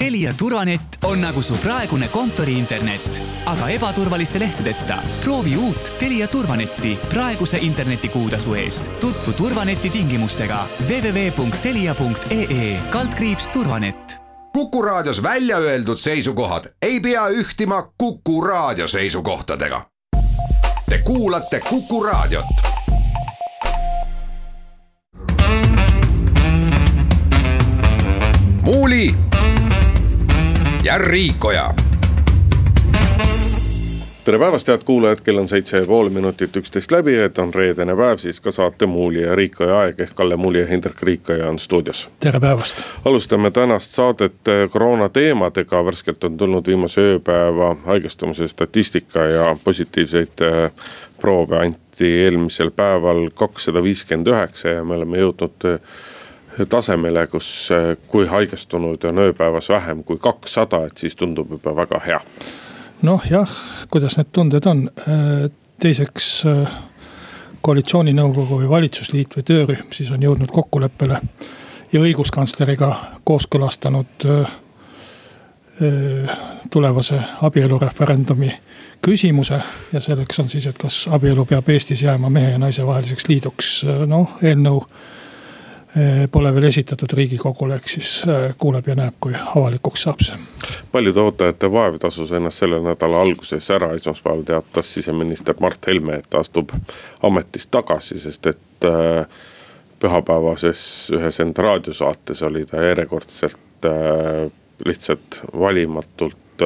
Telia turvanett on nagu su praegune kontoriinternet, aga ebaturvaliste lehtedeta. proovi uut Telia turvanetti praeguse internetikuutasu eest. tutvu turvaneti tingimustega www.telia.ee turvanett. kuku raadios välja öeldud seisukohad ei pea ühtima Kuku raadio seisukohtadega. Te kuulate Kuku raadiot Muuli ja Riikoja. tere päevast, head kuulajad, kell on seitse ja pool minutit üksteist läbi, et on reedene päev, siis ka saate Muuli ja Riikoja aeg ehk Kalle Muuli ja Hindrek Riikoja on stuudios. tere päevast. alustame tänast saadet koroona teemadega, värskelt on tulnud viimase ööpäeva haigestumise statistika ja positiivseid eh, proove anti eelmisel päeval kakssada viiskümmend üheksa ja me oleme jõudnud eh, tasemele, kus eh, kui haigestunud on ööpäevas vähem kui kakssada, et siis tundub juba väga hea. noh jah, kuidas need tunded on, äh, teiseks äh, koalitsiooninõukogu või valitsusliit või töörühm siis on jõudnud kokkuleppele. ja õiguskantsleriga kooskõlastanud äh, tulevase abielureferendumi küsimuse. ja selleks on siis, et kas abielu peab Eestis jääma mehe ja naise vaheliseks liiduks, noh eelnõu Eh, pole veel esitatud riigikogule, ehk siis eh, kuuleb ja näeb, kui avalikuks saab see. paljude ootajate vaev tasus ennast selle nädala alguses ära, esmaspäeval teatas siseminister Mart Helme, et ta astub ametist tagasi, sest et äh, pühapäevases ühes enda raadiosaates oli ta järjekordselt lihtsalt valimatult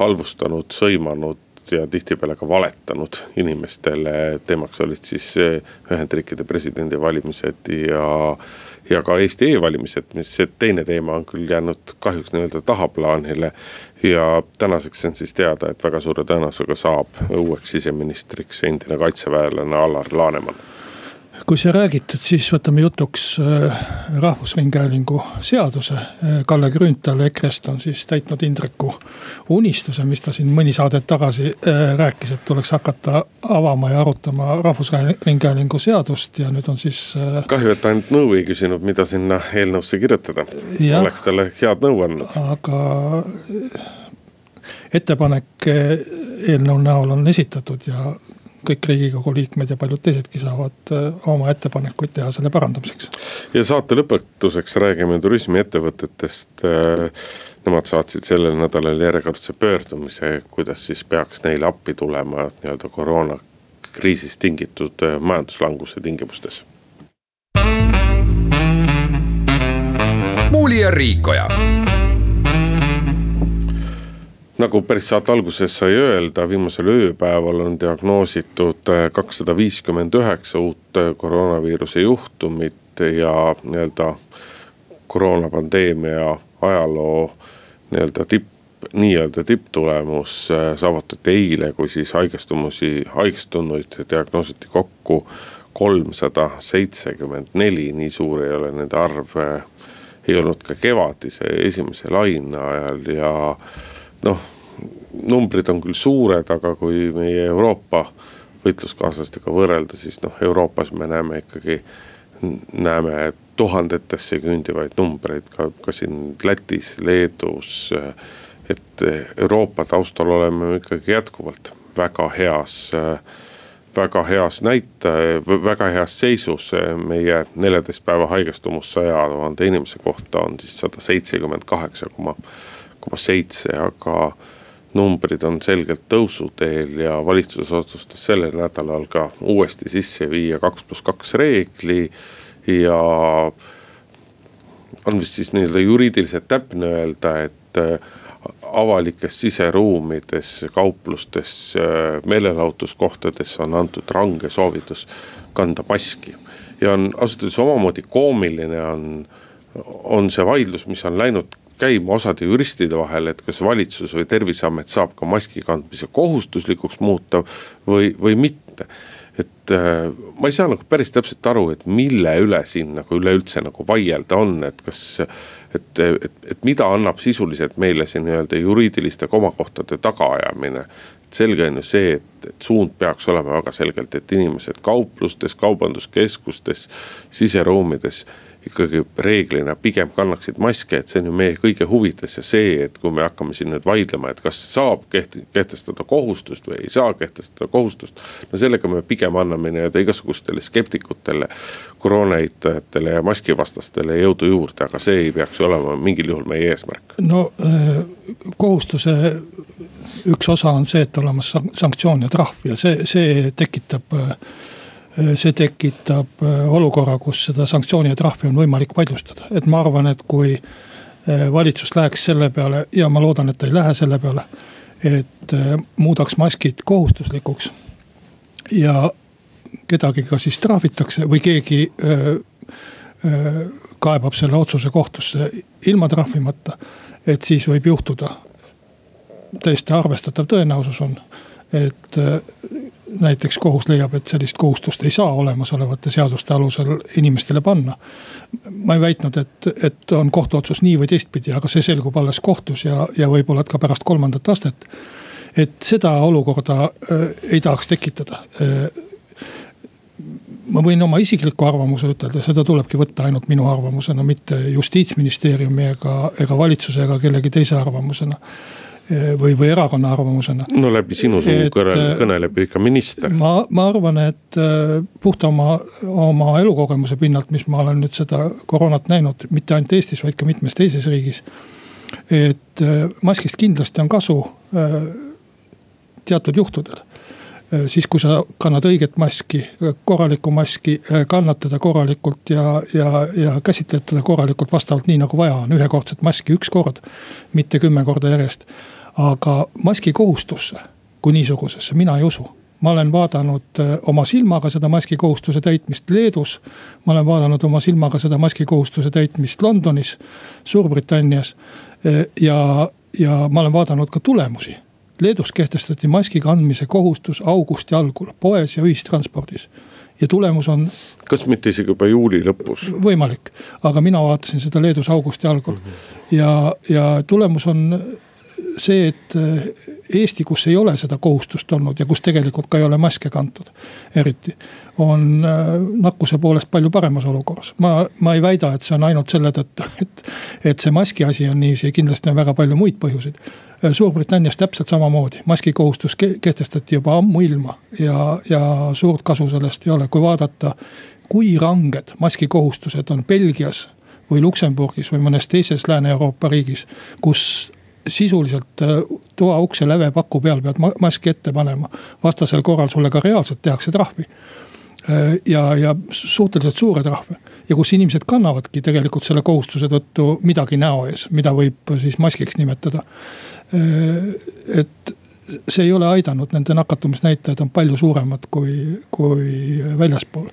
halvustanud, sõimanud ja tihtipeale ka valetanud inimestele. teemaks olid siis Ühendriikide presidendivalimised ja, ja ka Eesti e-valimised, mis see teine teema on küll jäänud kahjuks nii-öelda tahaplaanile. ja tänaseks on siis teada, et väga suure tõenäosusega saab uueks siseministriks endine kaitseväelane Alar Laneman kui sa räägid, siis võtame jutuks äh, Rahvusringhäälingu seaduse. Äh, Kalle Grünthal EKRE-st on siis täitnud Indreku unistuse, mis ta siin mõni saade tagasi äh, rääkis, et tuleks hakata avama ja arutama Rahvusringhäälingu seadust ja nüüd on siis. kahju, et ainult nõu ei küsinud, mida sinna eelnõusse kirjutada, oleks talle head nõu andnud. aga ettepanek eelnõu näol on esitatud ja kõik riigikogu liikmed ja paljud teisedki saavad äh, oma ettepanekuid teha selle parandamiseks. ja saate lõpetuseks räägime turismiettevõtetest. Äh, nemad saatsid sellel nädalal järjekordse pöördumise, kuidas siis peaks neile appi tulema nii-öelda koroonakriisist tingitud äh, majanduslanguse tingimustes. muuli ja Riikoja nagu päris saate alguses sai öelda, viimasel ööpäeval on diagnoositud äh, kakssada viiskümmend üheksa uut äh, koroonaviiruse juhtumit ja nii-öelda koroonapandeemia ajaloo nii-öelda tipp nii-öelda tipptulemus äh, saavutati eile, kui siis haigestumusi, haigestunuid diagnoositi kokku kolmsada seitsekümmend neli, nii suur ei ole nende arv. ei olnud ka kevadise esimese laine ajal ja noh, numbrid on küll suured, aga kui meie Euroopa võitluskaaslastega võrrelda, siis noh, Euroopas me näeme ikkagi, näeme tuhandetesse küündivaid numbreid ka, ka siin Lätis, Leedus. et Euroopa taustal oleme me ikkagi jätkuvalt väga heas, väga heas näitaja, väga heas seisus. meie neljateist päeva haigestumus saja tuhande inimese kohta on siis sada seitsekümmend kaheksa koma koma seitse, aga numbrid on selgelt tõusuteel ja valitsus otsustas sellel nädalal ka uuesti sisse viia kaks pluss kaks reegli ja on vist siis nii-öelda juriidiliselt täpne öelda, et äh, avalikes siseruumides, kauplustes, äh, meelelahutuskohtades on antud range soovitus kanda maski. ja on ausalt öeldes omamoodi koomiline on, on see vaidlus, mis on läinud käima osade juristide vahel, et kas valitsus või terviseamet saab ka maski kandmise kohustuslikuks muuta või, või mitte. et äh, ma ei saa nagu päris täpselt aru, et mille üle siin nagu üleüldse nagu vaielda on, et kas. et, et, et mida annab sisuliselt meile see nii-öelda juriidiliste komakohtade tagaajamine selge on ju see, et, et suund peaks olema väga selgelt, et inimesed kauplustes, kaubanduskeskustes, siseruumides ikkagi reeglina pigem kannaksid maske, et see on ju meie kõige huvides ja see, et kui me hakkame siin nüüd vaidlema, et kas saab keht-, kehtestada kohustust või ei saa kehtestada kohustust. no sellega me pigem anname nii-öelda igasugustele skeptikutele, koroona eitajatele ja maskivastastele jõudu juurde, aga see ei peaks olema mingil juhul meie eesmärk. no äh, kohustuse üks osa on see, et olemas sanktsioon ja trahv ja see, see tekitab äh, see tekitab äh, olukorra, kus seda sanktsiooni ja trahvi on võimalik vaidlustada, et ma arvan, et kui äh, valitsus läheks selle peale ja ma loodan, et ta ei lähe selle peale. et muudaks maskid kohustuslikuks ja kedagi ka siis trahvitakse või keegi öö, öö, kaebab selle otsuse kohtusse ilma trahvimata. et siis võib juhtuda, täiesti arvestatav tõenäosus on, et näiteks kohus leiab, et sellist kohustust ei saa olemasolevate seaduste alusel inimestele panna. ma ei väitnud, et, et on kohtuotsus nii või teistpidi, aga see selgub alles kohtus ja, ja võib-olla ka pärast kolmandat astet. et seda olukorda äh, ei tahaks tekitada äh, ma võin oma isikliku arvamuse ütelda, seda tulebki võtta ainult minu arvamusena, mitte justiitsministeeriumi ega, ega valitsuse ega kellegi teise arvamusena või, või erakonna arvamusena. no läbi sinu suu äh, kõneleb ikka minister. ma, ma arvan, et äh, puhta oma, oma elukogemuse pinnalt, mis ma olen nüüd seda koroonat näinud, mitte ainult Eestis, vaid ka mitmes teises riigis. et maskist kindlasti on kasu teatud juhtudel siis kui sa kannad õiget maski, korralikku maski, kannad teda korralikult ja, ja, ja käsitled teda korralikult vastavalt nii nagu vaja on, ühekordset maski üks kord, mitte kümme korda järjest aga maski kohustusse kui niisugusesse mina ei usu ma olen vaadanud äh, oma silmaga seda maskikohustuse täitmist Leedus. ma olen vaadanud oma silmaga seda maskikohustuse täitmist Londonis, Suurbritannias. Äh, ja, ja ma olen vaadanud ka tulemusi. Leedus kehtestati maski kandmise kohustus augusti algul poes ja ühistranspordis. ja tulemus on. kas mitte isegi juba juuli lõpus? võimalik, aga mina vaatasin seda Leedus augusti algul mm -hmm. ja, ja tulemus on see, et äh, Eesti, kus ei ole seda kohustust olnud ja kus tegelikult ka ei ole maske kantud, eriti. on äh, nakkuse poolest palju paremas olukorras, ma, ma ei väida, et see on ainult selle tõttu, et. et see maski asi on niiviisi, kindlasti on väga palju muid põhjuseid. Äh, Suurbritannias täpselt samamoodi, maskikohustus kehtestati juba ammuilma ja, ja suurt kasu sellest ei ole, kui vaadata. kui ranged maskikohustused on Belgias või Luksemburgis või mõnes teises Lääne-Euroopa riigis, kus sisuliselt äh, toa ukse lävepaku peal pead maski ette panema. vastasel korral sulle ka reaalselt tehakse trahvi. Äh, ja, ja suhteliselt suure trahve ja kus inimesed kannavadki tegelikult selle kohustuse tõttu midagi näo ees, mida võib siis maskiks nimetada. Äh, et see ei ole aidanud, nende nakatumisnäitajad on palju suuremad kui, kui väljaspool.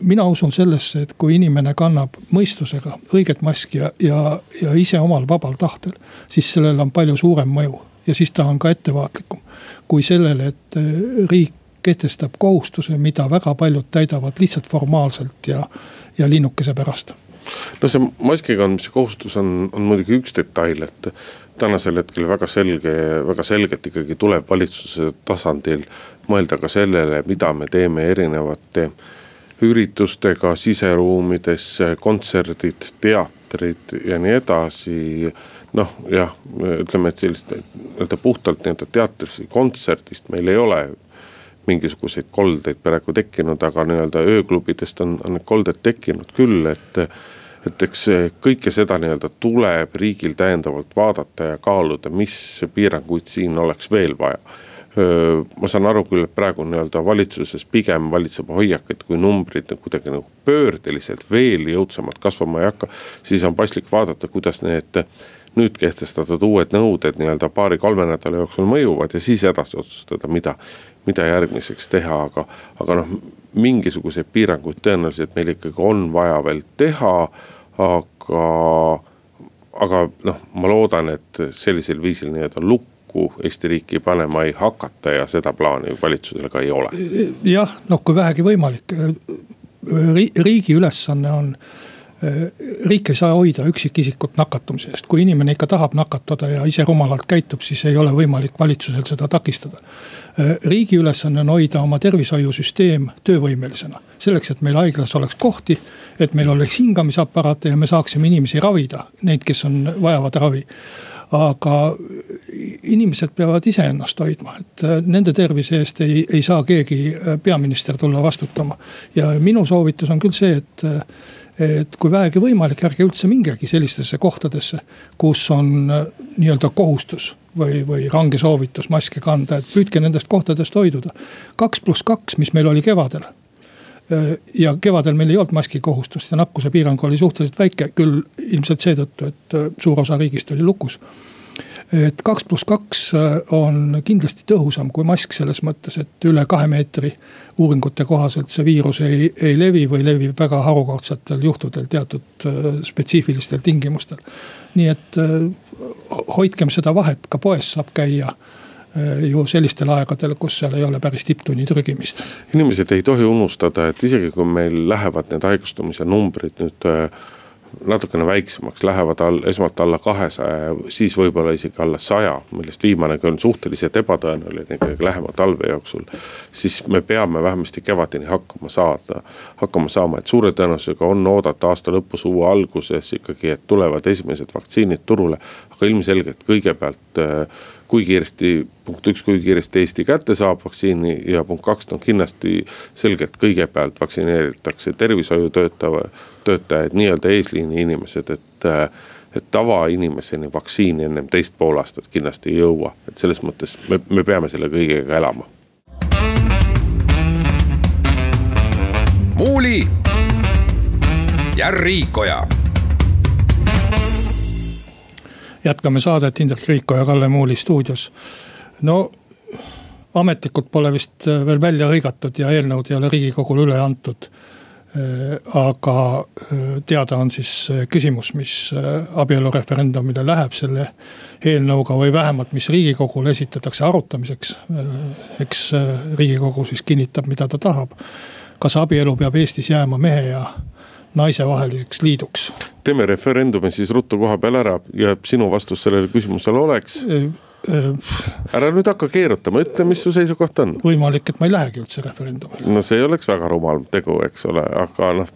mina usun sellesse, et kui inimene kannab mõistusega õiget maski ja, ja, ja ise omal vabal tahtel, siis sellel on palju suurem mõju ja siis ta on ka ettevaatlikum. kui sellele, et riik kehtestab kohustuse, mida väga paljud täidavad lihtsalt formaalselt ja, ja linnukese pärast no see maski kandmise kohustus on, on muidugi üks detail, et tänasel hetkel väga selge, väga selgelt ikkagi tuleb valitsuse tasandil mõelda ka sellele, mida me teeme erinevate üritustega siseruumides, kontserdid, teatrid ja nii edasi. noh, jah, ütleme, et sellist nii-öelda puhtalt nii-öelda teatrist kontserdist meil ei ole mingisuguseid koldeid praegu tekkinud, aga nii-öelda ööklubidest on, on need kolded tekkinud küll, et et eks kõike seda nii-öelda tuleb riigil täiendavalt vaadata ja kaaluda, mis piiranguid siin oleks veel vaja ma saan aru küll, et praegu nii-öelda valitsuses pigem valitseb hoiak, et kui numbrid kuidagi nagu pöördeliselt veel jõudsamalt kasvama ei hakka. siis on paslik vaadata, kuidas need nüüd kehtestatud uued nõuded nii-öelda paari-kolme nädala jooksul mõjuvad ja siis edasi otsustada, mida, mida järgmiseks teha, aga, aga noh, mingisuguseid piiranguid tõenäoliselt meil ikkagi on vaja veel teha, aga, aga noh, ma loodan, et sellisel viisil nii-öelda lukku Eesti riiki panema ei hakata ja seda plaani valitsusel ka ei ole. jah, noh, kui vähegi võimalik. riigi ülesanne on riik ei saa hoida üksikisikut nakatumise eest, kui inimene ikka tahab nakatada ja ise rumalalt käitub, siis ei ole võimalik valitsusel seda takistada. riigi ülesanne on hoida oma tervishoiusüsteem töövõimelisena, selleks, et meil haiglas oleks kohti, et meil oleks hingamisaparaate ja me saaksime inimesi ravida, neid, kes on, vajavad ravi aga inimesed peavad iseennast hoidma, et nende tervise eest ei, ei saa keegi peaminister tulla vastutama. ja minu soovitus on küll see, et et kui vähegi võimalik, ärge üldse mingegi sellistesse kohtadesse, kus on äh, nii-öelda kohustus või, või range soovitus maske kanda, et püüdke nendest kohtadest hoiduda. kaks pluss kaks, mis meil oli kevadel. Äh, ja kevadel meil ei olnud maskikohustust ja nakkuse piirang oli suhteliselt väike, küll ilmselt seetõttu, et äh, suur osa riigist oli lukus et kaks pluss kaks äh, on kindlasti tõhusam kui mask selles mõttes, et üle kahe meetri uuringute kohaselt see viirus ei, ei levi või levib väga harukordsetel juhtudel teatud äh, spetsiifilistel tingimustel. nii et äh, hoidkem seda vahet, ka poes saab käia ju sellistel aegadel, kus seal ei ole päris tipptunni trügimist. inimesed ei tohi unustada, et isegi kui meil lähevad need haigestumise numbrid nüüd natukene väiksemaks, lähevad all, esmalt alla kahesaja, siis võib-olla isegi alla saja, millest viimanegi on suhteliselt ebatõenäoline ikkagi lähema talve jooksul. siis me peame vähemasti kevadeni hakkama saada, hakkama saama, et suure tõenäosusega on oodata aasta lõpus, uue alguses ikkagi, et tulevad esimesed vaktsiinid turule. aga ilmselgelt kõigepealt äh, kui kiiresti, punkt üks, kui kiiresti Eesti kätte saab vaktsiini ja punkt kaks, no kindlasti selgelt kõigepealt vaktsineeritakse tervishoiutöötaja, töötajaid, nii-öelda eesliini inimesed, et et tavainimeseni vaktsiini ennem teist poolaastat kindlasti ei jõua, et selles mõttes me, me peame selle kõigega elama. muuli ja Riikoja jätkame saadet Indrek Riiko ja Kalle Muuli stuudios. no ametlikult pole vist äh, veel välja hõigatud ja eelnõud ei ole riigikogule üle antud. Äh, aga äh, teada on siis küsimus, mis abielureferendumile läheb selle eelnõuga või vähemalt, mis riigikogule esitatakse arutamiseks. eks riigikogu siis kinnitab, mida ta tahab. kas abielu peab Eestis jääma mehe ja naisevaheliseks liiduks. teeme referendumi siis ruttu koha peal ära ja sinu vastus sellele küsimusele oleks? ära nüüd hakka keerutama, ütle, mis su seisukoht on. võimalik, et ma ei lähegi üldse referendumile. no see ei oleks väga rumal tegu, eks ole, aga noh,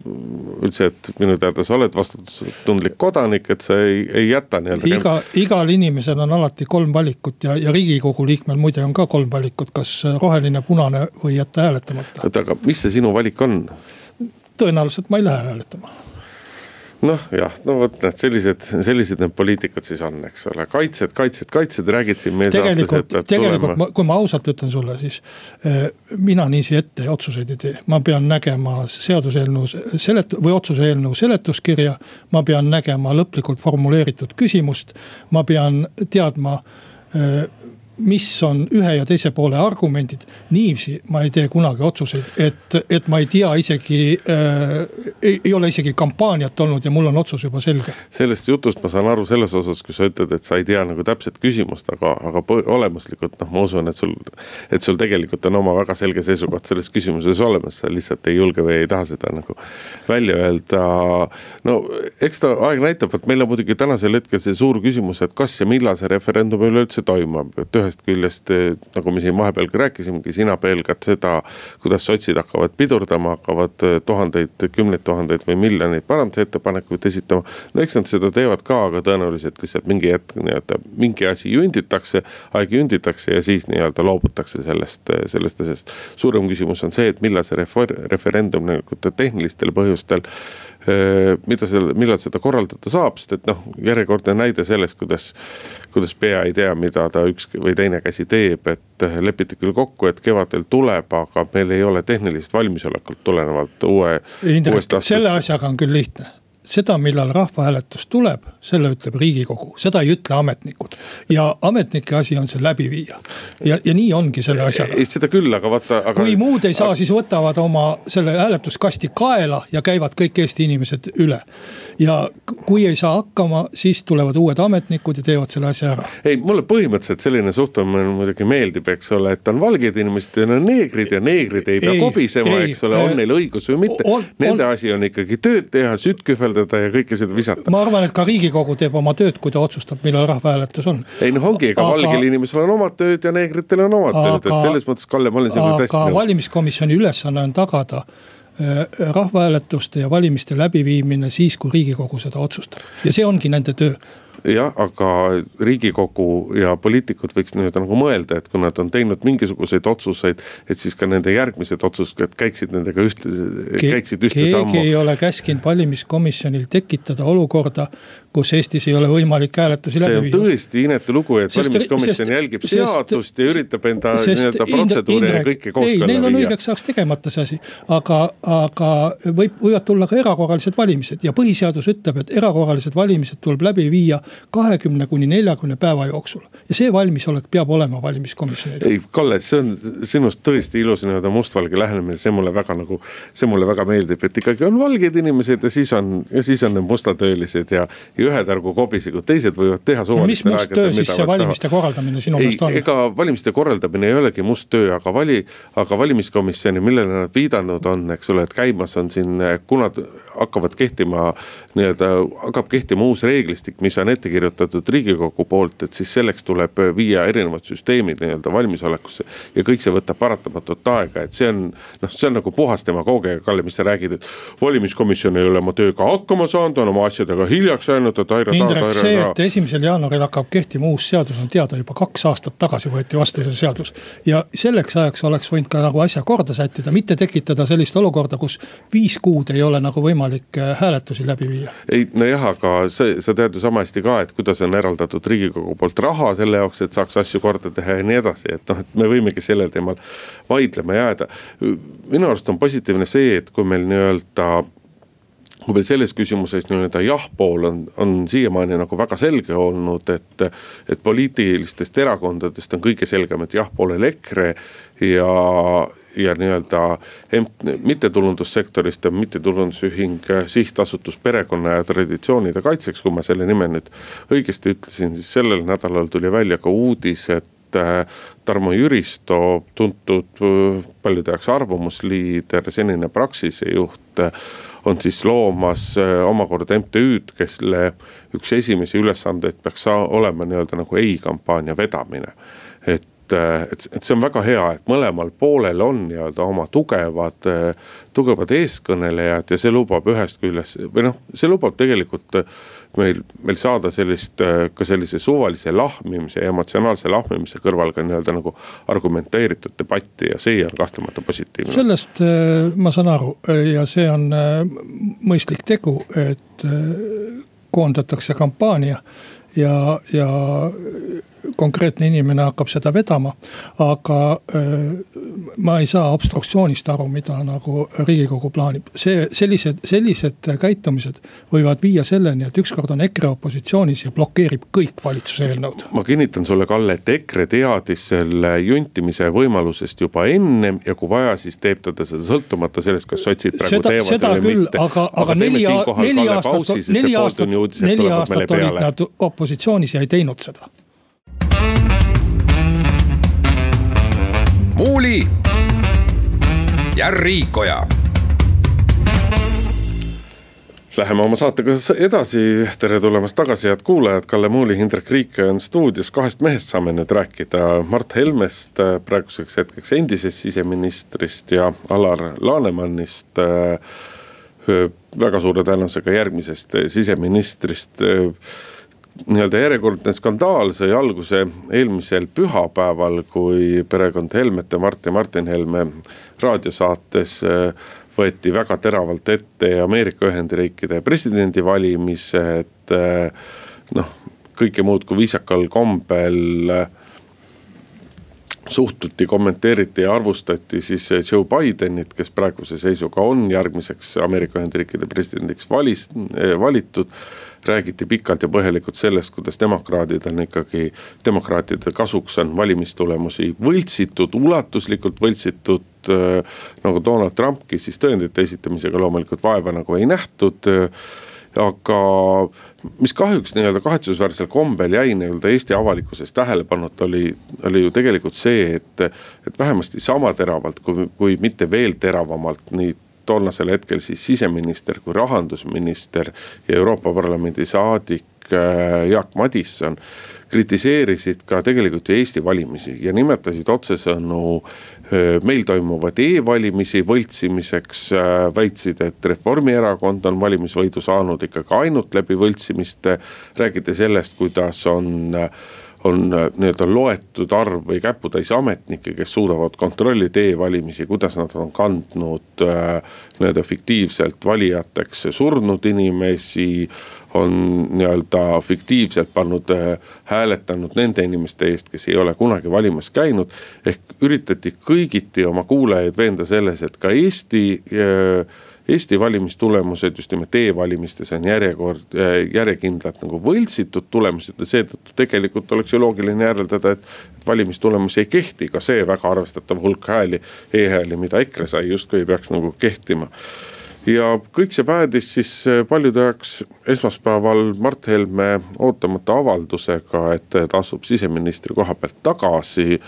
üldse, et minu teada sa oled vastutustundlik kodanik, et sa ei, ei jäta nii-öelda. iga, igal inimesel on alati kolm valikut ja, ja riigikogu liikmel muide on ka kolm valikut, kas roheline, punane või jätta hääletamata. oota, aga mis see sinu valik on? Tõenäoliselt ma ei lähe hääletama. Noh, jah, no vot näed, sellised, sellised need poliitikud siis on, eks ole, kaitsed, kaitsed, kaitsed, räägid siin meie tegelikult, tegelikult ma, kui ma ausalt ütlen sulle, siis äh, mina niiviisi ette otsuseid ei tee, ma pean nägema seaduseelnõu selet- või otsuse eelnõu seletuskirja. ma pean nägema lõplikult formuleeritud küsimust, ma pean teadma äh, mis on ühe ja teise poole argumendid. niiviisi ma ei tee kunagi otsuseid, et, et ma ei tea isegi äh,, ei, ei ole isegi kampaaniat olnud ja mul on otsus juba selge. sellest jutust ma saan aru selles osas, kui sa ütled, et sa ei tea nagu täpset küsimust, aga, aga olemuslikult noh, ma usun, et sul. et sul tegelikult on oma väga selge seisukoht selles küsimuses olemas, sa lihtsalt ei julge või ei taha seda nagu välja öelda. no eks ta aeg näitab, vot meil on muidugi tänasel hetkel see suur küsimus, et kas ja millal see referendum üleüldse toimub, et ühest küljest nagu me siin vahepeal ka rääkisimegi, sina pelgad seda, kuidas sotsid hakkavad pidurdama, hakkavad tuhandeid, kümneid tuhandeid või miljoneid parandusettepanekuid esitama. no eks nad seda teevad ka, aga tõenäoliselt lihtsalt mingi hetk nii-öelda mingi asi junditakse, aeg junditakse ja siis nii-öelda loobutakse sellest, sellest asjast. suurem küsimus on see, et millal see refer-, referendum nagu tehnilistel põhjustel mida seal, millal seda korraldada saab, sest et noh, järjekordne näide sellest, kuidas. kuidas pea ei tea, mida ta üks või teine käsi teeb, et lepiti küll kokku, et kevadel tuleb, aga meil ei ole tehnilist valmisolekut tulenevalt uue. Indrek, selle asjaga on küll lihtne seda, millal rahvahääletus tuleb, selle ütleb riigikogu, seda ei ütle ametnikud. ja ametnike asi on see läbi viia. ja, ja nii ongi selle asjaga. seda küll, aga vaata aga.... kui muud ei saa aga..., siis võtavad oma selle hääletuskasti kaela ja käivad kõik Eesti inimesed üle. ja kui ei saa hakkama, siis tulevad uued ametnikud ja teevad selle asja ära. ei, mulle põhimõtteliselt selline suhtumine muidugi meeldib, eks ole, et on valged inimesed ja on neegrid ja neegrid ei pea ei, kobisema, eks ole, on neil õigus või mitte. Nende on... asi on ikkagi tööd teha, sütt kühveldada korraldada ja kõike seda visata. ma arvan, et ka riigikogu teeb oma tööd, kui ta otsustab, millal rahvahääletus on. ei noh, ongi, ega valgel inimesel on omad tööd ja neegritel on omad aga... tööd, et selles mõttes, Kalle, ma olen sinuga täiesti nõus. valimiskomisjoni ülesanne on tagada äh, rahvahääletuste ja valimiste läbiviimine siis, kui riigikogu seda otsustab ja see ongi nende töö jah, aga riigikogu ja poliitikud võiks nii-öelda nagu mõelda, et kui nad on teinud mingisuguseid otsuseid, et siis ka nende järgmised otsused käiksid nendega ühte, käiksid ühte keegi sammu. keegi ei ole käskinud valimiskomisjonil tekitada olukorda, kus Eestis ei ole võimalik hääletusi läbi viia. see on tõesti inetu lugu, et valimiskomisjon jälgib sest, seadust ja üritab enda nii-öelda protseduure ja kõike kooskõlla viia. Neil on õigeks ajaks tegemata see asi, aga, aga võib, võivad tulla ka erakorralised valimised ja põhiseadus ütleb, et erakorralised valimised tuleb läbi viia kahekümne kuni neljakümne päeva jooksul. ja see valmisolek peab olema valimiskomisjonil. ei, Kalle, see on sinust tõesti ilus nii-öelda mustvalge lähenemine, see mulle väga nagu, see mulle väga meeldib, et ikkagi on valged inimesed ja siis on, ja siis on need mustatöölised ja ühed ärgu kobisegu, teised võivad teha suvalistel no, mis must töö siis see valimiste taha. korraldamine sinu meelest on? ega valimiste korraldamine ei olegi must töö, aga vali, aga valimiskomisjoni, millele nad viidanud on, eks ole, et käimas on siin, kuna hakkavad kehtima nii-öelda, hakkab kehtima uus reeglistik, mis on ette kirjutatud riigikogu poolt, et siis selleks tuleb viia erinevad süsteemid nii-öelda valmisolekusse. ja kõik see võtab paratamatut aega, et see on noh, see on nagu puhas demagoogia, Kalle, mis sa räägid, et valimiskomisjon ei ole oma tööga hakkama saanud, on oma asjadega hiljaks jäänud, et aira taha. Indrek, see, et esimesel jaanuaril hakkab kehtima uus seadus, on teada juba kaks aastat tagasi võeti vastu see seadus. ja selleks ajaks oleks võinud ka nagu asja korda sättida, mitte tekitada sellist olukorda, kus viis kuud ei ole nagu võimalik äh, hääletusi läbi viia. ei nojah, aga see, sa tead ju sama hästi ka, et kuidas on eraldatud riigikogu poolt raha selle jaoks, et saaks asju korda teha ja nii edasi, et noh, et me võimegi sellel teemal vaidlema jääda. minu arust on positiivne see, et kui meil nii-öelda kui meil selles küsimuses nii-öelda jah-pool on, on siiamaani nagu väga selge olnud, et. et poliitilistest erakondadest on kõige selgem, et jah-poolel EKRE ja, ja nii-öelda mittetulundussektorist on mittetulundusühing Sihtasutus Perekonna ja Traditsioonide Kaitseks, kui ma selle nime nüüd õigesti ütlesin, siis sellel nädalal tuli välja ka uudis, et Tarmo Jüristo, tuntud paljude jaoks arvamusliider, senine Praxise juht on siis loomas äh, omakorda MTÜ-d, kelle üks esimesi ülesandeid peaks olema nii-öelda nagu ei kampaania vedamine. et et, et see on väga hea, et mõlemal poolel on nii-öelda oma tugevad, tugevad eeskõnelejad ja see lubab ühest küljest või noh, see lubab tegelikult meil, meil saada sellist ka sellise suvalise lahmimise ja emotsionaalse lahmimise kõrval ka nii-öelda nagu argumenteeritud debatti ja see on kahtlemata positiivne. sellest äh, ma saan aru ja see on äh, mõistlik tegu, et koondatakse kampaania ja, ja konkreetne inimene hakkab seda vedama. aga ma ei saa obstruktsioonist aru, mida nagu riigikogu plaanib, see sellised, sellised käitumised võivad viia selleni, et ükskord on EKRE opositsioonis ja blokeerib kõik valitsuse eelnõud. ma kinnitan sulle, Kalle, et EKRE teadis selle juntimise võimalusest juba ennem ja kui vaja, siis teeb ta seda sõltumata sellest, kas sotsid praegu seda, teevad seda või küll, mitte. aga, aga, aga neli, neli aastat, neli aastat, neli aastat olid nad opositsioonis ja ei teinud seda Muuli ja Riikoja. Läheme oma saatega edasi, tere tulemast tagasi, head kuulajad, Kalle Muuli, Indrek Riik on stuudios, kahest mehest saame nüüd rääkida. Mart Helmest, praeguseks hetkeks endisest siseministrist ja Alar Lanemannist. väga suure tõenäosusega järgmisest siseministrist nii-öelda järjekordne skandaal sai alguse eelmisel pühapäeval, kui perekond Helmet ja Mart ja Martin Helme raadiosaates äh, võeti väga teravalt ette Ameerika Ühendriikide presidendivalimised. Äh, noh, kõike muud kui viisakal kombel äh, suhtuti, kommenteeriti ja arvustati siis Joe Bidenit, kes praeguse seisuga on järgmiseks Ameerika Ühendriikide presidendiks valis, valitud räägiti pikalt ja põhjalikult sellest, kuidas demokraadid on ikkagi, demokraatide kasuks on valimistulemusi võltsitud, ulatuslikult võltsitud äh,. nagu Donald Trumpki, siis tõendite esitamisega loomulikult vaeva nagu ei nähtud äh, aga mis kahjuks nii-öelda kahetsusväärsel kombel jäi nii-öelda Eesti avalikkuses tähelepanuta, oli, oli ju tegelikult see, et, et vähemasti sama teravalt, kui, kui mitte veel teravamalt nii toonasel hetkel siis siseminister kui rahandusminister ja Euroopa Parlamendi saadik Jaak Madisson kritiseerisid ka tegelikult ju Eesti valimisi ja nimetasid otsesõnu äh, meil toimuvad e-valimisi võltsimiseks. väitsid, et Reformierakond on valimisvõidu saanud ikkagi ainult läbi võltsimiste, räägiti sellest, kuidas on on äh, nii-öelda loetud arv või käputäis ametnikke, kes suudavad kontrollida e-valimisi, kuidas nad on kandnud äh, nii-öelda fiktiivselt valijateks surnud inimesi. On nii-öelda fiktiivselt pannud äh,, hääletanud nende inimeste eest, kes ei ole kunagi valimas käinud. ehk üritati kõigiti oma kuulajaid veenda selles, et ka Eesti äh, Eesti valimistulemused just nimelt e-valimistes on järjekord, äh, järjekindlalt nagu võltsitud tulemused ja seetõttu tegelikult oleks ju loogiline järeldada, et. et valimistulemusi ei kehti, ka see väga arvestatav hulk hääli e, e-hääli, mida EKRE sai, justkui ei peaks nagu kehtima ja kõik see päädis siis äh, paljude jaoks esmaspäeval Mart Helme ootamatu avaldusega, et ta asub siseministri koha pealt tagasi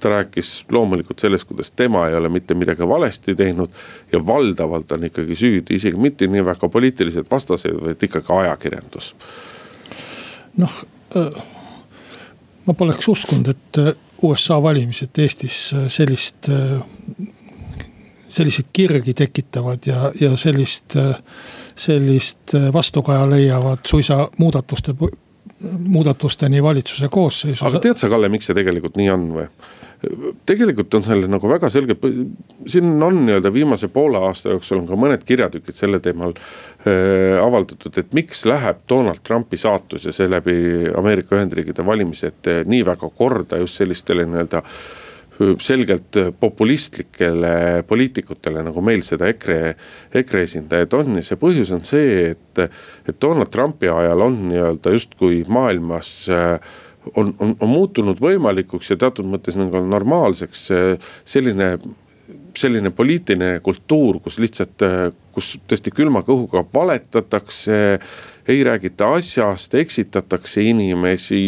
ta rääkis loomulikult sellest, kuidas tema ei ole mitte midagi valesti teinud. ja valdavalt on ikkagi süüdi isegi mitte nii väga poliitilised vastased, vaid ikkagi ajakirjandus. noh, äh, ma poleks uskunud, et äh, USA valimised Eestis äh, sellist, selliseid kirgi tekitavad ja, ja sellist, sellist vastukaja leiavad suisa muudatuste muudatusteni valitsuse koosseisus. aga tead sa, Kalle, miks see tegelikult nii on või? tegelikult on sellel nagu väga selge, siin on nii-öelda viimase poole aasta jooksul on ka mõned kirjatükid sellel teemal äh, avaldatud, et miks läheb Donald Trumpi saatus ja seeläbi Ameerika Ühendriikide valimised äh, nii väga korda just sellistele nii-öelda äh, selgelt populistlikele poliitikutele, nagu meil seda EKRE, EKRE esindajad on ja see põhjus on see, et, et Donald Trumpi ajal on nii-öelda justkui maailmas äh, on, on, on muutunud võimalikuks ja teatud mõttes nagu normaalseks selline selline poliitiline kultuur, kus lihtsalt, kus tõesti külma kõhuga valetatakse, ei räägita asjast, eksitatakse inimesi.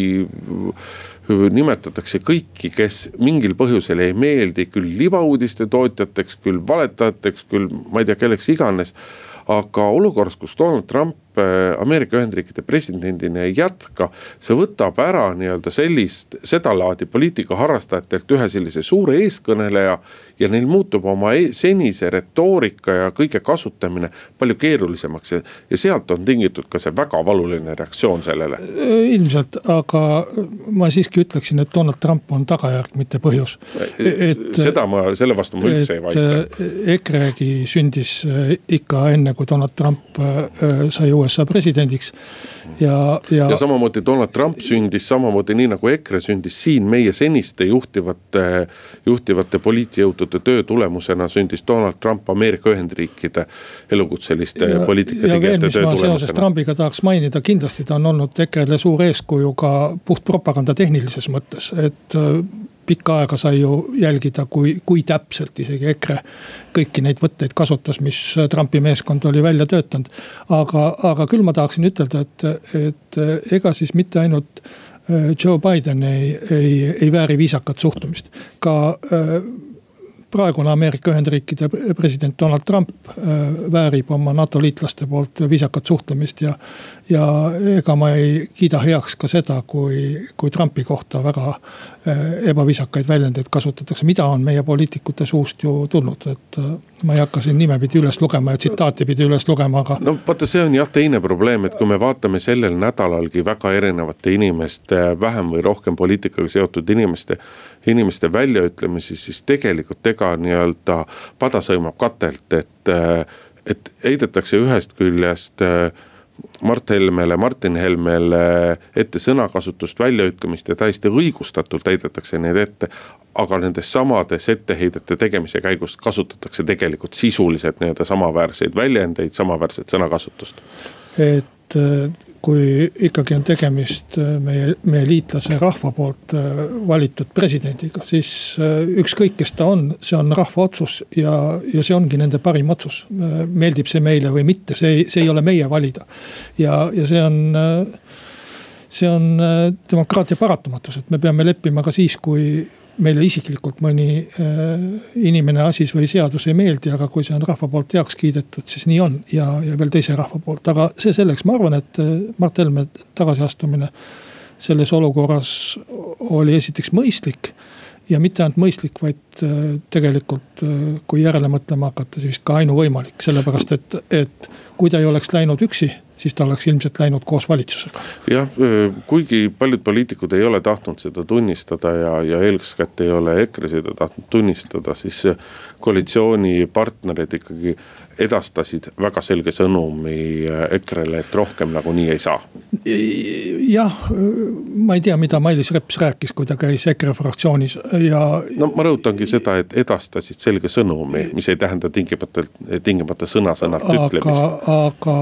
Nimetatakse kõiki, kes mingil põhjusel ei meeldi, küll libauudiste tootjateks, küll valetajateks, küll ma ei tea, kelleks iganes. aga olukorras, kus Donald Trump Ameerika Ühendriikide presidendina ei jätka. see võtab ära nii-öelda sellist, sedalaadi poliitika harrastajatelt ühe sellise suure eeskõneleja. ja neil muutub oma e senise retoorika ja kõige kasutamine palju keerulisemaks ja, ja sealt on tingitud ka see väga valuline reaktsioon sellele. ilmselt, aga ma siiski ütleksin, et Donald Trump on tagajärg, mitte põhjus. seda ma, selle vastu ma üldse ei vaidle. EKRE-gi sündis ikka enne, kui Donald Trump äh, sai uue USA presidendiks ja, ja. ja samamoodi Donald Trump sündis samamoodi nii nagu EKRE sündis siin meie seniste juhtivate, juhtivate poliitjõudude töö tulemusena sündis Donald Trump Ameerika Ühendriikide elukutseliste poliitikategijate töö tulemusena. seoses Trumpiga tahaks mainida, kindlasti ta on olnud EKRE-le suur eeskuju ka puht propaganda tehnilises mõttes, et pikka aega sai ju jälgida, kui, kui täpselt isegi EKRE kõiki neid võtteid kasutas, mis Trumpi meeskond oli välja töötanud. aga, aga küll ma tahaksin ütelda, et, et ega siis mitte ainult äh, Joe Biden ei, ei, ei vääri viisakat suhtumist. ka äh, praegune Ameerika Ühendriikide president Donald Trump äh, väärib oma NATO liitlaste poolt viisakat suhtlemist ja. ja ega ma ei kiida heaks ka seda, kui, kui Trumpi kohta väga ebaviisakaid väljendeid kasutatakse, mida on meie poliitikute suust ju tulnud, et. Äh, ma ei hakka siin nimepidi üles lugema ja tsitaati pidi üles lugema, aga. no vaata, see on jah teine probleem, et kui me vaatame sellel nädalalgi väga erinevate inimeste, vähem või rohkem poliitikaga seotud inimeste inimeste väljaütlemisi, siis tegelikult ega nii-öelda pada sõimab katelt, et, et heidetakse ühest küljest Mart Helmele, Martin Helmele ette sõnakasutust, väljaütlemist ja täiesti õigustatult heidetakse neid ette. aga nendes samades etteheidete tegemise käigus kasutatakse tegelikult sisuliselt nii-öelda samaväärseid väljendeid, samaväärset sõnakasutust. et kui ikkagi on tegemist äh, meie, meie liitlase rahva poolt äh, valitud presidendiga, siis äh, ükskõik, kes ta on, see on rahva otsus ja, ja see ongi nende parim otsus. meeldib see meile või mitte, see, see ei ole meie valida. ja, ja see on, see on demokraatia paratamatus, et me peame leppima ka siis, kui meile isiklikult mõni äh, inimene, asi või seadus ei meeldi, aga kui see on rahva poolt heaks kiidetud, siis nii on ja, ja veel teise rahva poolt, aga see selleks, ma arvan, et äh, Mart Helme tagasiastumine selles olukorras oli esiteks mõistlik ja mitte ainult mõistlik, vaid äh, tegelikult kui järele mõtlema hakata, siis vist ka ainuvõimalik, sellepärast et, et kui ta ei oleks läinud üksi siis ta oleks ilmselt läinud koos valitsusega. jah, kuigi paljud poliitikud ei ole tahtnud seda tunnistada ja, ja eeskätt ei ole EKRE seda tahtnud tunnistada, siis koalitsioonipartnerid ikkagi edastasid väga selge sõnumi EKRE-le, et rohkem nagunii ei saa. jah, ma ei tea, mida Mailis Reps rääkis, kui ta käis EKRE fraktsioonis ja. no ma rõhutangi seda, et edastasid selge sõnumi, mis ei tähenda tingimata, tingimata sõna-sõnalt ütlemist. aga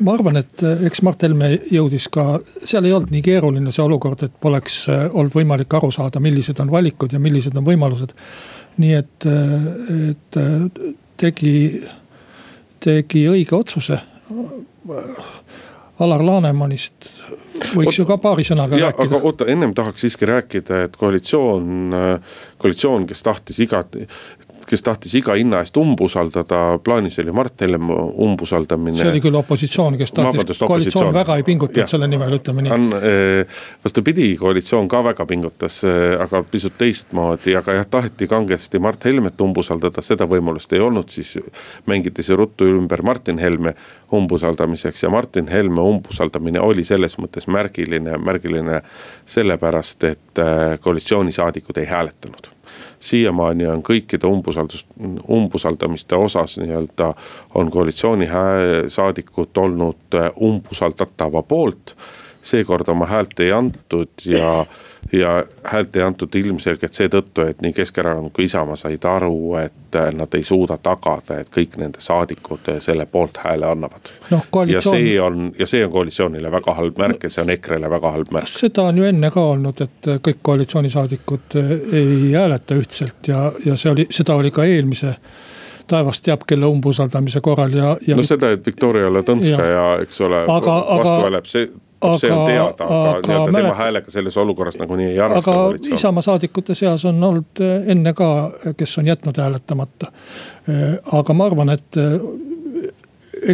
ma arvan, et eks Mart Helme jõudis ka, seal ei olnud nii keeruline see olukord, et poleks olnud võimalik aru saada, millised on valikud ja millised on võimalused nii et, et tegi, tegi õige otsuse. Alar Lanemanist võiks Oot, ju ka paari sõnaga ja, rääkida. aga oota, ennem tahaks siiski rääkida, et koalitsioon, koalitsioon, kes tahtis igat, kes tahtis iga hinna eest umbusaldada, plaanis oli Mart Helme umbusaldamine. see oli küll opositsioon, kes tahtis, koalitsioon väga ei pingutanud selle nimel, ütleme nii. Eh, vastupidi, koalitsioon ka väga pingutas, eh, aga pisut teistmoodi, aga jah, taheti kangesti Mart Helmet umbusaldada, seda võimalust ei olnud, siis mängiti see ruttu ümber Martin Helme umbusaldamiseks ja Martin Helme umbusaldamine oli selles mõttes märgiline, märgiline sellepärast, et eh, koalitsioonisaadikud ei hääletanud siiamaani on kõikide umbusaldust, umbusaldamiste osas nii-öelda on koalitsiooni saadikud olnud äh, umbusaldatava poolt. Seekord oma häält ei antud ja ja häält ei antud ilmselgelt seetõttu, et nii Keskerakond kui Isamaa said aru, et nad ei suuda tagada, et kõik nende saadikud selle poolt hääle annavad no,. Koalitsioon... ja see on, ja see on koalitsioonile väga halb märk ja see on EKRE-le väga halb märk. seda on ju enne ka olnud, et kõik koalitsioonisaadikud ei hääleta ühtselt ja, ja see oli, seda oli ka eelmise taevas teab, kelle umbusaldamise korral ja, ja. no seda, et Viktoria Ladõnskaja, eks ole, vastu hääleb, see aga, see on teada, aga, aga nii-öelda mälet... tema häälega selles olukorras nagunii ei arvesta koalitsioon. Isamaa saadikute seas on olnud eh, enne ka, kes on jätnud hääletamata. Eh, aga ma arvan, et eh,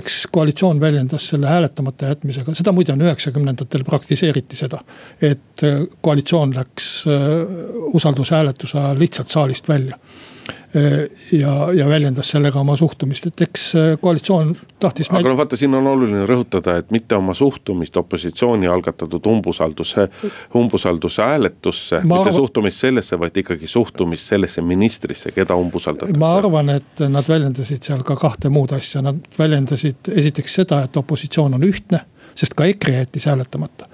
eks koalitsioon väljendas selle hääletamata jätmisega, seda muide on üheksakümnendatel praktiseeriti seda. et koalitsioon läks usaldushääletuse ajal lihtsalt saalist välja ja, ja väljendas sellega oma suhtumist, et eks äh, koalitsioon tahtis. aga no vaata, siin on oluline rõhutada, et mitte oma suhtumist opositsiooni algatatud umbusalduse, umbusalduse hääletusse. mitte arvan... suhtumist sellesse, vaid ikkagi suhtumist sellesse ministrisse, keda umbusaldatakse. ma arvan, et nad väljendasid seal ka kahte muud asja, nad väljendasid esiteks seda, et opositsioon on ühtne sest ka EKRE jättis hääletamata.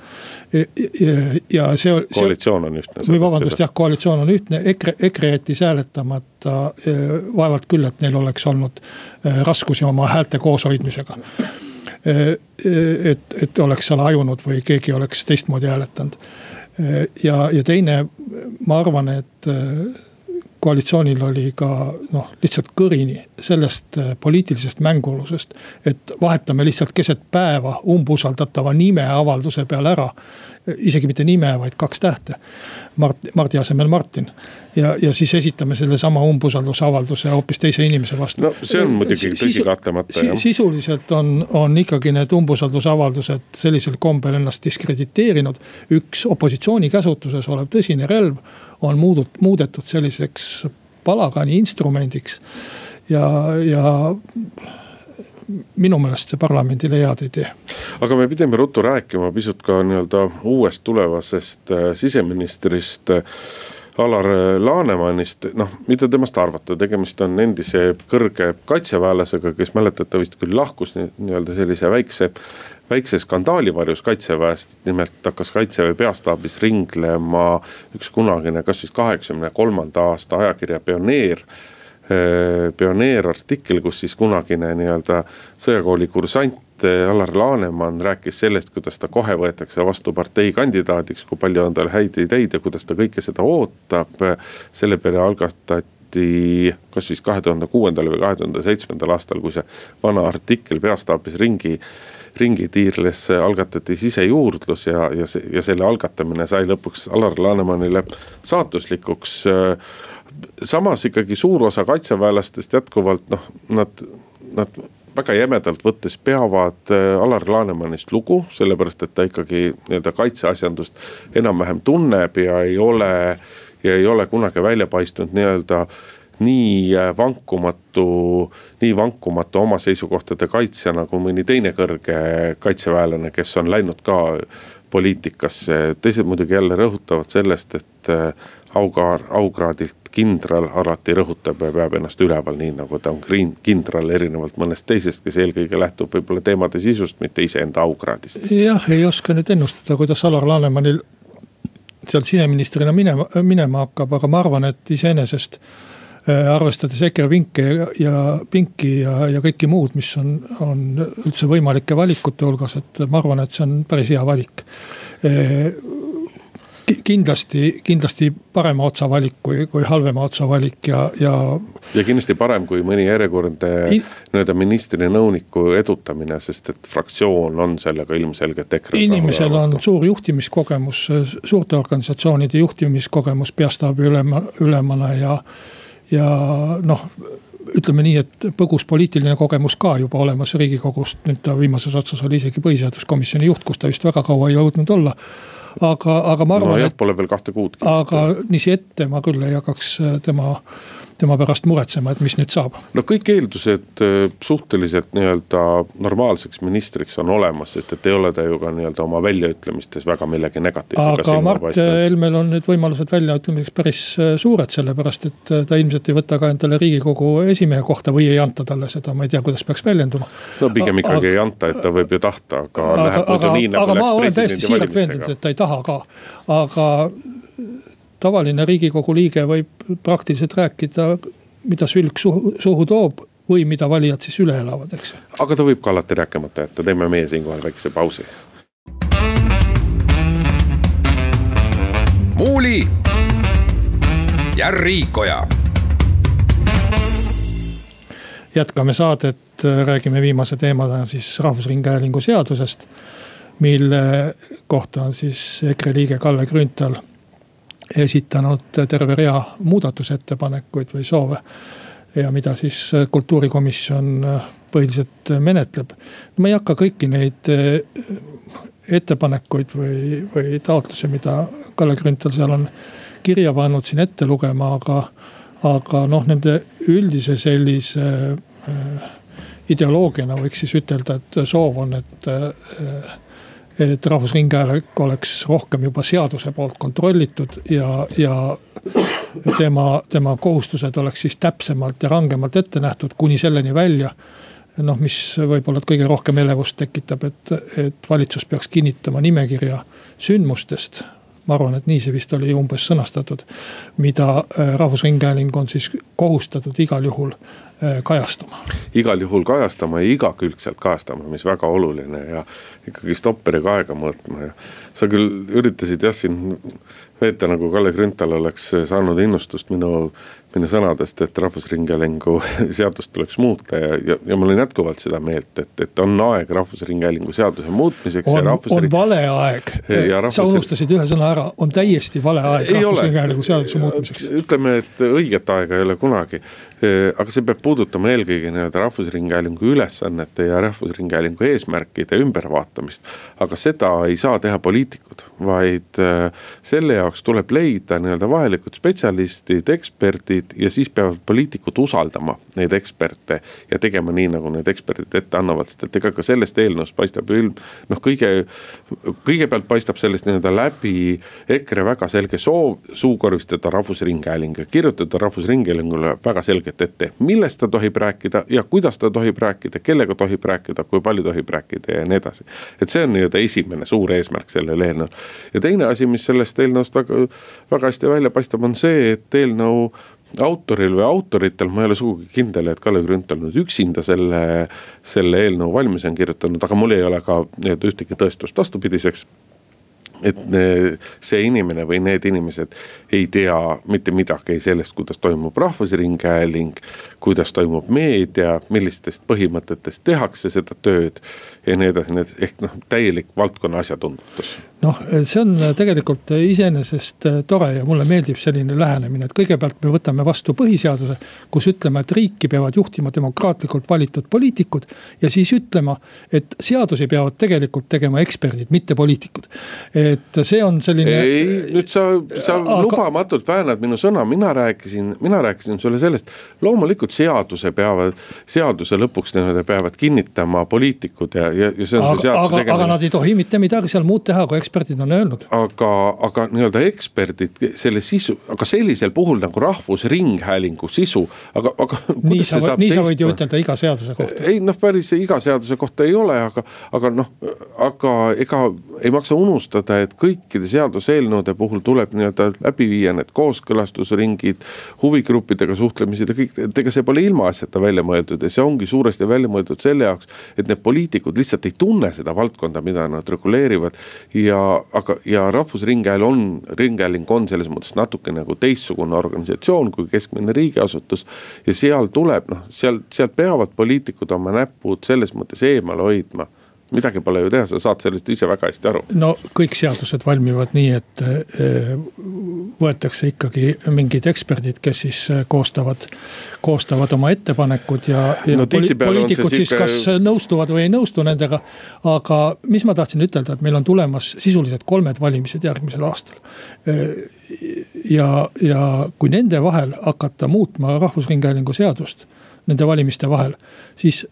Ja see. koalitsioon on ühtne. või vabandust, jah, koalitsioon on ühtne, EKRE, EKRE jättis hääletamata. vaevalt küll, et neil oleks olnud eh, raskusi oma häälte kooshoidmisega eh, et, et oleks seal hajunud või keegi oleks teistmoodi hääletanud. Ja, ja teine, ma arvan, et koalitsioonil oli ka noh, lihtsalt kõrini sellest äh, poliitilisest mängulusest. et vahetame lihtsalt keset päeva umbusaldatava nime avalduse peale ära. isegi mitte nime, vaid kaks tähte. Mart, Mardi asemel Martin. Ja, ja siis esitame sellesama umbusaldusavalduse hoopis teise inimese vastu. no see on muidugi tõsi kahtlemata jah. sisuliselt on, on ikkagi need umbusaldusavaldused sellisel kombel ennast diskrediteerinud. üks opositsiooni käsutuses olev tõsine relv on muudut-, muudetud selliseks palagani instrumendiks. ja, ja minu meelest see parlamendile head ei tee. aga me pidime ruttu rääkima pisut ka nii-öelda uuest tulevasest äh, siseministrist. Äh, Alar Lanemannist, noh, mida temast arvata, tegemist on endise kõrge kaitseväelasega, kes mäletatavasti küll lahkus nii-öelda sellise väikse väikse skandaali varjus kaitseväest, nimelt hakkas kaitseväe peastaabis ringlema üks kunagine, kas siis kaheksakümne kolmanda aasta ajakirja Pioneer pioneerartikkel, kus siis kunagine nii-öelda sõjakooli kursant Alar Laneman rääkis sellest, kuidas ta kohe võetakse vastu partei kandidaadiks, kui palju on tal häid ideid ja kuidas ta kõike seda ootab. selle peale algatati kas siis kahe tuhande kuuendal või kahe tuhande seitsmendal aastal, kui see vana artikkel peastaabis ringi ringitiirles algatati sisejuurdlus ja, ja ja selle algatamine sai lõpuks Alar Lanemannile saatuslikuks samas ikkagi suur osa kaitseväelastest jätkuvalt noh, nad, nad väga jämedalt võttes peavad äh, Alar Lanemannist lugu, sellepärast et ta ikkagi nii-öelda kaitseasjandust enam-vähem tunneb ja ei ole. ja ei ole kunagi välja paistnud nii-öelda nii äh, vankumatu, nii vankumatu oma seisukohtade kaitsja nagu mõni teine kõrge kaitseväelane, kes on läinud ka poliitikasse. teised muidugi jälle rõhutavad sellest, et äh, aukaar, aukraadilt kindral alati rõhutab ja peab ennast üleval, nii nagu ta on kindral, erinevalt mõnest teisest, kes eelkõige lähtub võib-olla teemade sisust, mitte iseenda aukraadist. jah, ei oska nüüd ennustada, kuidas Alar Lanemanil sealt siseministrina minema, minema hakkab, aga ma arvan, et iseenesest arvestades EKRE vinke ja, ja pinki ja, ja kõike muud, mis on, on üldse võimalike valikute hulgas, et ma arvan, et see on päris hea valik äh, kindlasti, kindlasti parema otsa valik kui, kui halvema otsa valik ja, ja. ja kindlasti parem kui mõni järjekordne nii-öelda ministri nõuniku edutamine, sest et fraktsioon on sellega ilmselgelt EKRE. inimesel on suur juhtimiskogemus, suurte organisatsioonide juhtimiskogemus peastaabi ülema, ülemana ja, ja noh ütleme nii, et põgus poliitiline kogemus ka juba olemas riigikogust, nüüd ta viimases otsas oli isegi põhiseaduskomisjoni juht, kus ta vist väga kaua ei jõudnud olla aga, aga ma arvan no,. jah, pole veel kahte kuud. aga niiviisi ette ma küll ei hakkaks äh, tema tema pärast muretsema, et mis nüüd saab. no kõik eeldused äh, suhteliselt nii-öelda normaalseks ministriks on olemas, sest et ei ole ta ju ka nii-öelda oma väljaütlemistes väga millegi negatiivsega. aga Mart Helmel on nüüd võimalused väljaütlemiseks päris äh, suured, sellepärast et ta ilmselt ei võta ka endale riigikogu esimehe kohta või ei anta talle seda, ma ei tea, kuidas peaks väljenduma. no pigem ikkagi aga, ei anta, et ta võib ju tahta, aga, aga läheb muidu nii nagu läks presidendi valimistega. Taha ka, aga tavaline riigikogu liige võib praktiliselt rääkida, mida sülg suhu, suhu toob või mida valijad siis üle elavad, eks. aga ta võib ka alati rääkimata jätta, teeme meie siinkohal väikese pausi. muuli ja Riikoja. jätkame saadet, räägime viimase teemana siis Rahvusringhäälingu seadusest, mille kohta on siis EKRE liige Kalle Grünthal esitanud terve rea muudatusettepanekuid või soove. ja mida siis kultuurikomisjon põhiliselt menetleb. ma ei hakka kõiki neid eh, ettepanekuid või, või taotlusi, mida Kalle Grünthal seal on kirja pannud siin ette lugema, aga, aga noh, nende üldise sellise äh, ideoloogiana võiks siis ütelda, et soov on, et äh, et Rahvusringhääling oleks rohkem juba seaduse poolt kontrollitud ja, ja tema, tema kohustused oleks siis täpsemalt ja rangemalt ette nähtud kuni selleni välja. noh, mis võib-olla kõige rohkem elevust tekitab, et, et valitsus peaks kinnitama nimekirja sündmustest ma arvan, et nii see vist oli umbes sõnastatud, mida äh, Rahvusringhääling on siis kohustatud igal juhul kajastama. igal juhul kajastama ja igakülgselt kajastama, mis väga oluline ja ikkagi stopperiga aega mõõtma ja. sa küll üritasid jah siin veeta nagu Kalle Grünthal oleks saanud innustust minu minu sõnadest, et Rahvusringhäälingu seadust tuleks muuta ja, ja, ja ma olen jätkuvalt seda meelt, et, et on aeg Rahvusringhäälingu seaduse muutmiseks. on, rahvusring... on vale aeg, rahvus... sa unustasid ühe sõna ära, on täiesti vale aeg Rahvusringhäälingu seaduse muutmiseks. ütleme, et õiget aega ei ole kunagi, aga see peab puudutama eelkõige nii-öelda Rahvusringhäälingu ülesannete ja Rahvusringhäälingu eesmärkide ümbervaatamist. aga seda ei saa teha poliitikud, vaid selle jaoks tuleb leida nii-öelda vajalikud spetsialistid, eksperdid eksperdid ja siis peavad poliitikud usaldama neid eksperte. ja tegema nii, nagu need eksperdid ette annavad, sest et ega ka sellest eelnõust paistab ilm, noh, kõige. kõigepealt paistab sellest nii-öelda läbi EKRE väga selge soov suukorvistada Rahvusringhääling ja kirjutada Rahvusringhäälingule väga selgelt ette, millest ta tohib rääkida ja kuidas ta tohib rääkida, kellega tohib rääkida, kui palju tohib rääkida ja nii edasi. et see on nii-öelda esimene suur eesmärk sellel eelnõul. ja teine asi, mis sellest eelnõust väga, väga hästi välja paistab, on see, et eelnõu autoril või autoritel, ma ei ole sugugi kindel, et Kalle Grünthal nüüd üksinda selle, selle eelnõu valmis on kirjutanud, aga mul ei ole ka nii-öelda ühtegi tõestust vastupidiseks et see inimene või need inimesed ei tea mitte midagi sellest, kuidas toimub Rahvusringhääling. kuidas toimub meedia, millistest põhimõtetest tehakse seda tööd ja nii edasi, nii edasi, ehk noh, täielik valdkonna asjatundmatus noh, see on tegelikult iseenesest tore ja mulle meeldib selline lähenemine, et kõigepealt me võtame vastu põhiseaduse. kus ütleme, et riiki peavad juhtima demokraatlikult valitud poliitikud ja siis ütlema, et seadusi peavad tegelikult tegema eksperdid, mitte poliitikud. Et see on selline. ei, nüüd sa, sa aga... lubamatult väänad minu sõna, mina rääkisin, mina rääkisin sulle sellest. loomulikult seaduse peavad, seaduse lõpuks nii-öelda peavad kinnitama poliitikud ja, ja, ja see on aga, see seaduse tegemine. aga nad ei tohi mitte midagi seal muud teha, kui eksperdid on öelnud. aga, aga nii-öelda eksperdid selle sisu, aga sellisel puhul nagu Rahvusringhäälingu sisu, aga, aga. nii sa, nii sa võid ju ütelda iga seaduse kohta. ei noh, päris iga seaduse kohta ei ole, aga, aga noh, aga ega ei maksa unustada, et kõikide seaduseelnõude puhul tuleb nii-öelda läbi viia need kooskõlastusringid. huvigruppidega suhtlemised ja kõik, et ega see pole ilmaasjata välja mõeldud ja see ongi suuresti välja mõeldud selle jaoks, et need poliitikud lihtsalt ei tunne seda valdkonda, mida nad reguleerivad ja ja, aga, ja Rahvusringhääl on, Ringhääling on selles mõttes natuke nagu teistsugune organisatsioon kui keskmine riigiasutus. ja seal tuleb noh, seal, sealt peavad poliitikud oma näpud selles mõttes eemale hoidma midagi pole ju teha, sa saad sellest ise väga hästi aru. no kõik seadused valmivad nii, et eh, võetakse ikkagi mingid eksperdid, kes siis eh, koostavad, koostavad oma ettepanekud ja, ja no, poli poliitikud siis ikka... kas nõustuvad või ei nõustu nendega. aga mis ma tahtsin ütelda, et meil on tulemas sisuliselt kolmed valimised järgmisel aastal. Eh, ja, ja kui nende vahel hakata muutma Rahvusringhäälingu seadust, nende valimiste vahel, siis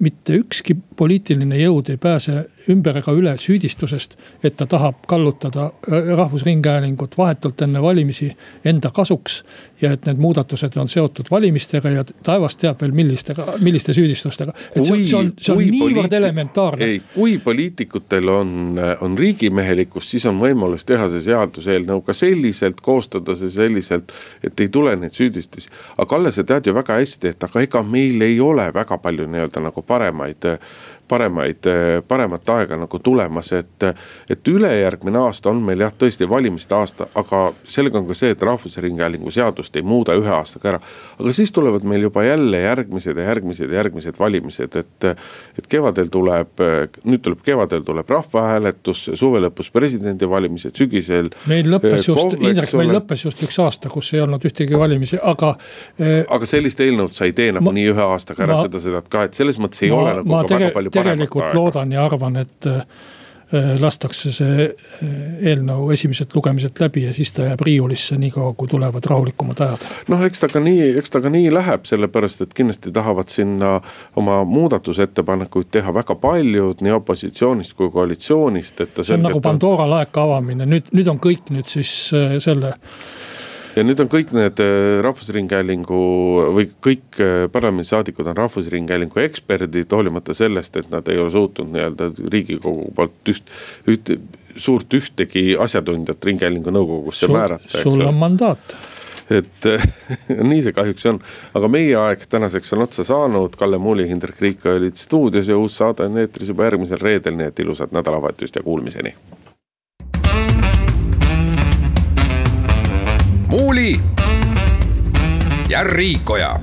mitte ükski poliitiline jõud ei pääse ümber ega üle süüdistusest, et ta tahab kallutada Rahvusringhäälingut vahetult enne valimisi enda kasuks. ja et need muudatused on seotud valimistega ja taevas teab veel millistega, milliste süüdistustega. et see on, see on, see on niivõrd elementaarne. ei, kui poliitikutel on, on riigimehelikkus, siis on võimalus teha see seaduseelnõu ka selliselt, koostada see selliselt, et ei tule neid süüdistusi. aga Kalle, sa tead ju väga hästi, et aga ega meil ei ole väga palju nii-öelda nagu paremaid paremaid, paremat aega nagu tulemas, et. et ülejärgmine aasta on meil jah, tõesti valimiste aasta, aga sellega on ka see, et Rahvusringhäälingu seadust ei muuda ühe aastaga ära. aga siis tulevad meil juba jälle järgmised ja järgmised ja järgmised valimised, et. et kevadel tuleb, nüüd tuleb kevadel tuleb rahvahääletus, suve lõpus presidendivalimised, sügisel. meil lõppes just, Indrek, meil lõppes just üks aasta, kus ei olnud ühtegi valimisi, aga. aga sellist eelnõud sa ei tee nagunii ühe aastaga ära, seda, seda ka, et selles mõttes ei ma, ole nagu ka väga palju tegelikult loodan ja arvan, et äh, lastakse see äh, eelnõu esimeselt lugemiselt läbi ja siis ta jääb riiulisse niikaua, kui tulevad rahulikumad ajad. noh, eks ta ka nii, eks ta ka nii läheb, sellepärast et kindlasti tahavad sinna oma muudatusettepanekuid teha väga paljud nii opositsioonist kui koalitsioonist, et ta. see on nagu Pandora laeka avamine, nüüd, nüüd on kõik nüüd siis äh, selle ja nüüd on kõik need äh, Rahvusringhäälingu või kõik äh, parlamendisaadikud on Rahvusringhäälingu eksperdid, hoolimata sellest, et nad ei ole suutnud nii-öelda riigikogu poolt üht, üht, suurt ühtegi asjatundjat Ringhäälingu nõukogusse sul, määrata. sul on mandaat. Et nii see kahjuks on, aga meie aeg tänaseks on otsa saanud, Kalle Muuli, Hindrek Riik olid stuudios ja uus saade on eetris juba järgmisel reedel, nii et ilusat nädalavahetust ja kuulmiseni Muuli ja Riikoja